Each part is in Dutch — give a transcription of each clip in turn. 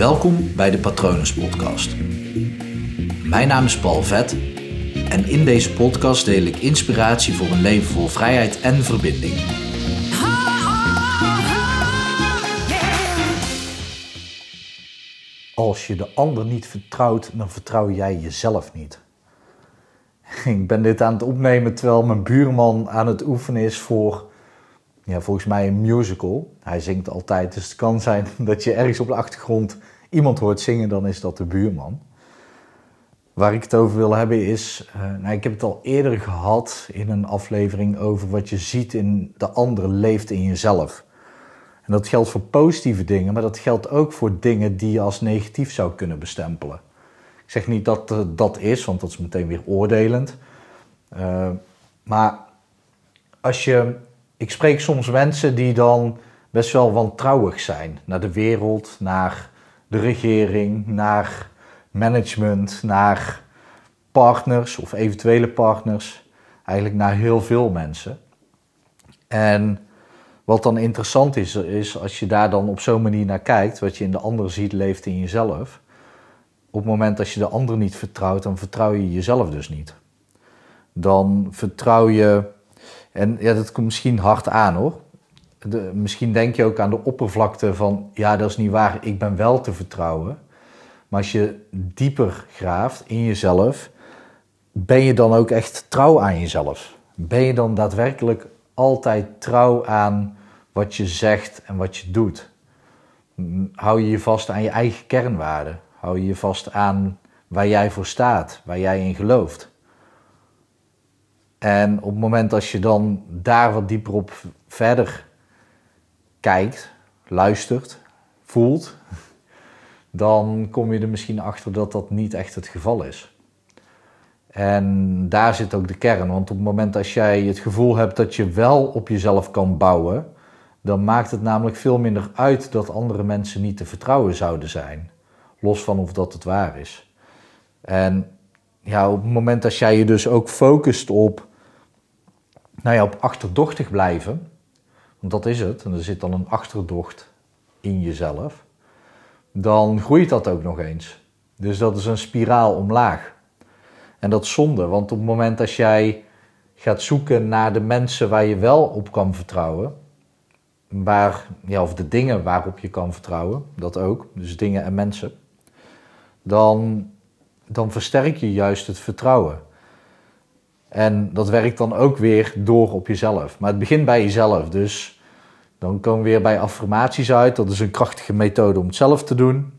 Welkom bij de Patronus Podcast. Mijn naam is Paul Vet en in deze podcast deel ik inspiratie voor een leven vol vrijheid en verbinding. Als je de ander niet vertrouwt, dan vertrouw jij jezelf niet. Ik ben dit aan het opnemen terwijl mijn buurman aan het oefenen is voor ja, volgens mij een musical. Hij zingt altijd, dus het kan zijn dat je ergens op de achtergrond iemand hoort zingen, dan is dat de buurman. Waar ik het over wil hebben is, uh, nou, ik heb het al eerder gehad in een aflevering over wat je ziet in de ander leeft in jezelf. En dat geldt voor positieve dingen, maar dat geldt ook voor dingen die je als negatief zou kunnen bestempelen. Ik zeg niet dat uh, dat is, want dat is meteen weer oordelend. Uh, maar als je ik spreek soms mensen die dan best wel wantrouwig zijn naar de wereld, naar de regering, naar management, naar partners of eventuele partners. Eigenlijk naar heel veel mensen. En wat dan interessant is, is als je daar dan op zo'n manier naar kijkt, wat je in de ander ziet, leeft in jezelf. Op het moment dat je de ander niet vertrouwt, dan vertrouw je jezelf dus niet. Dan vertrouw je en ja, dat komt misschien hard aan hoor. De, misschien denk je ook aan de oppervlakte van, ja, dat is niet waar, ik ben wel te vertrouwen. Maar als je dieper graaft in jezelf, ben je dan ook echt trouw aan jezelf? Ben je dan daadwerkelijk altijd trouw aan wat je zegt en wat je doet? Hou je je vast aan je eigen kernwaarden? Hou je je vast aan waar jij voor staat, waar jij in gelooft? En op het moment als je dan daar wat dieper op verder kijkt, luistert, voelt, dan kom je er misschien achter dat dat niet echt het geval is. En daar zit ook de kern, want op het moment als jij het gevoel hebt dat je wel op jezelf kan bouwen, dan maakt het namelijk veel minder uit dat andere mensen niet te vertrouwen zouden zijn, los van of dat het waar is. En ja, op het moment dat jij je dus ook focust op nou ja, op achterdochtig blijven, want dat is het, en er zit dan een achterdocht in jezelf, dan groeit dat ook nog eens. Dus dat is een spiraal omlaag. En dat is zonde, want op het moment dat jij gaat zoeken naar de mensen waar je wel op kan vertrouwen, waar, ja, of de dingen waarop je kan vertrouwen, dat ook, dus dingen en mensen, dan, dan versterk je juist het vertrouwen. En dat werkt dan ook weer door op jezelf. Maar het begint bij jezelf. Dus dan komen we weer bij affirmaties uit. Dat is een krachtige methode om het zelf te doen.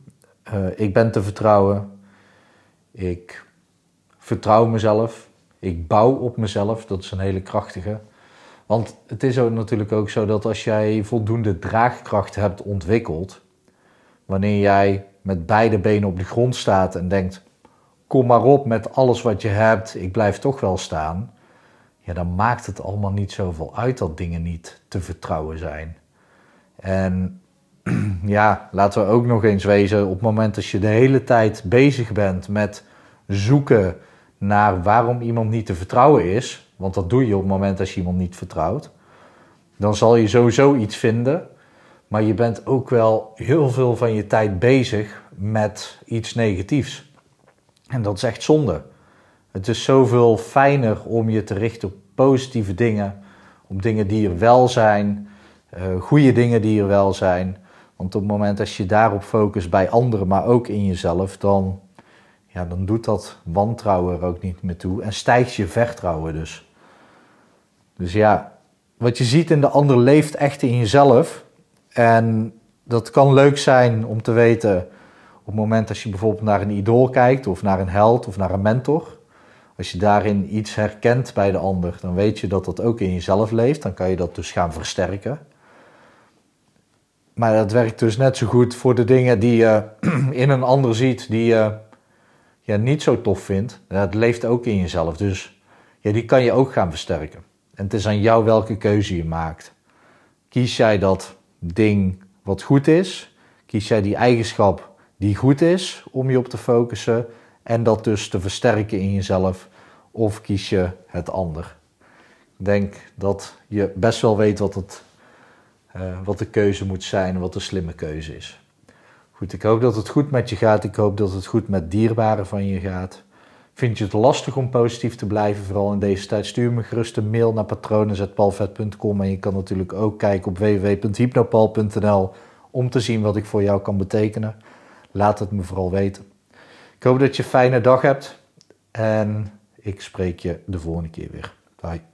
Uh, ik ben te vertrouwen. Ik vertrouw mezelf. Ik bouw op mezelf. Dat is een hele krachtige. Want het is ook natuurlijk ook zo dat als jij voldoende draagkracht hebt ontwikkeld, wanneer jij met beide benen op de grond staat en denkt: kom maar op met alles wat je hebt, ik blijf toch wel staan. Ja, dan maakt het allemaal niet zoveel uit dat dingen niet te vertrouwen zijn. En ja, laten we ook nog eens wezen, op het moment dat je de hele tijd bezig bent met zoeken naar waarom iemand niet te vertrouwen is, want dat doe je op het moment dat je iemand niet vertrouwt, dan zal je sowieso iets vinden. Maar je bent ook wel heel veel van je tijd bezig met iets negatiefs. En dat is echt zonde. Het is zoveel fijner om je te richten op positieve dingen, op dingen die er wel zijn, uh, goede dingen die er wel zijn. Want op het moment dat je daarop focust bij anderen, maar ook in jezelf, dan, ja, dan doet dat wantrouwen er ook niet meer toe en stijgt je vertrouwen dus. Dus ja, wat je ziet in de ander leeft echt in jezelf. En dat kan leuk zijn om te weten op het moment als je bijvoorbeeld naar een idool kijkt, of naar een held, of naar een mentor, als je daarin iets herkent bij de ander, dan weet je dat dat ook in jezelf leeft. Dan kan je dat dus gaan versterken. Maar dat werkt dus net zo goed voor de dingen die je in een ander ziet, die je ja, niet zo tof vindt. Dat leeft ook in jezelf. Dus ja, die kan je ook gaan versterken. En het is aan jou welke keuze je maakt. Kies jij dat ding wat goed is? Kies jij die eigenschap die goed is om je op te focussen en dat dus te versterken in jezelf? Of kies je het ander? Ik denk dat je best wel weet wat, het, uh, wat de keuze moet zijn, wat de slimme keuze is. Goed, ik hoop dat het goed met je gaat. Ik hoop dat het goed met dierbaren van je gaat. Vind je het lastig om positief te blijven, vooral in deze tijd? Stuur me gerust een mail naar patronen.palvet.com en je kan natuurlijk ook kijken op www.hypnopal.nl om te zien wat ik voor jou kan betekenen. Laat het me vooral weten. Ik hoop dat je een fijne dag hebt en ik spreek je de volgende keer weer. Bye.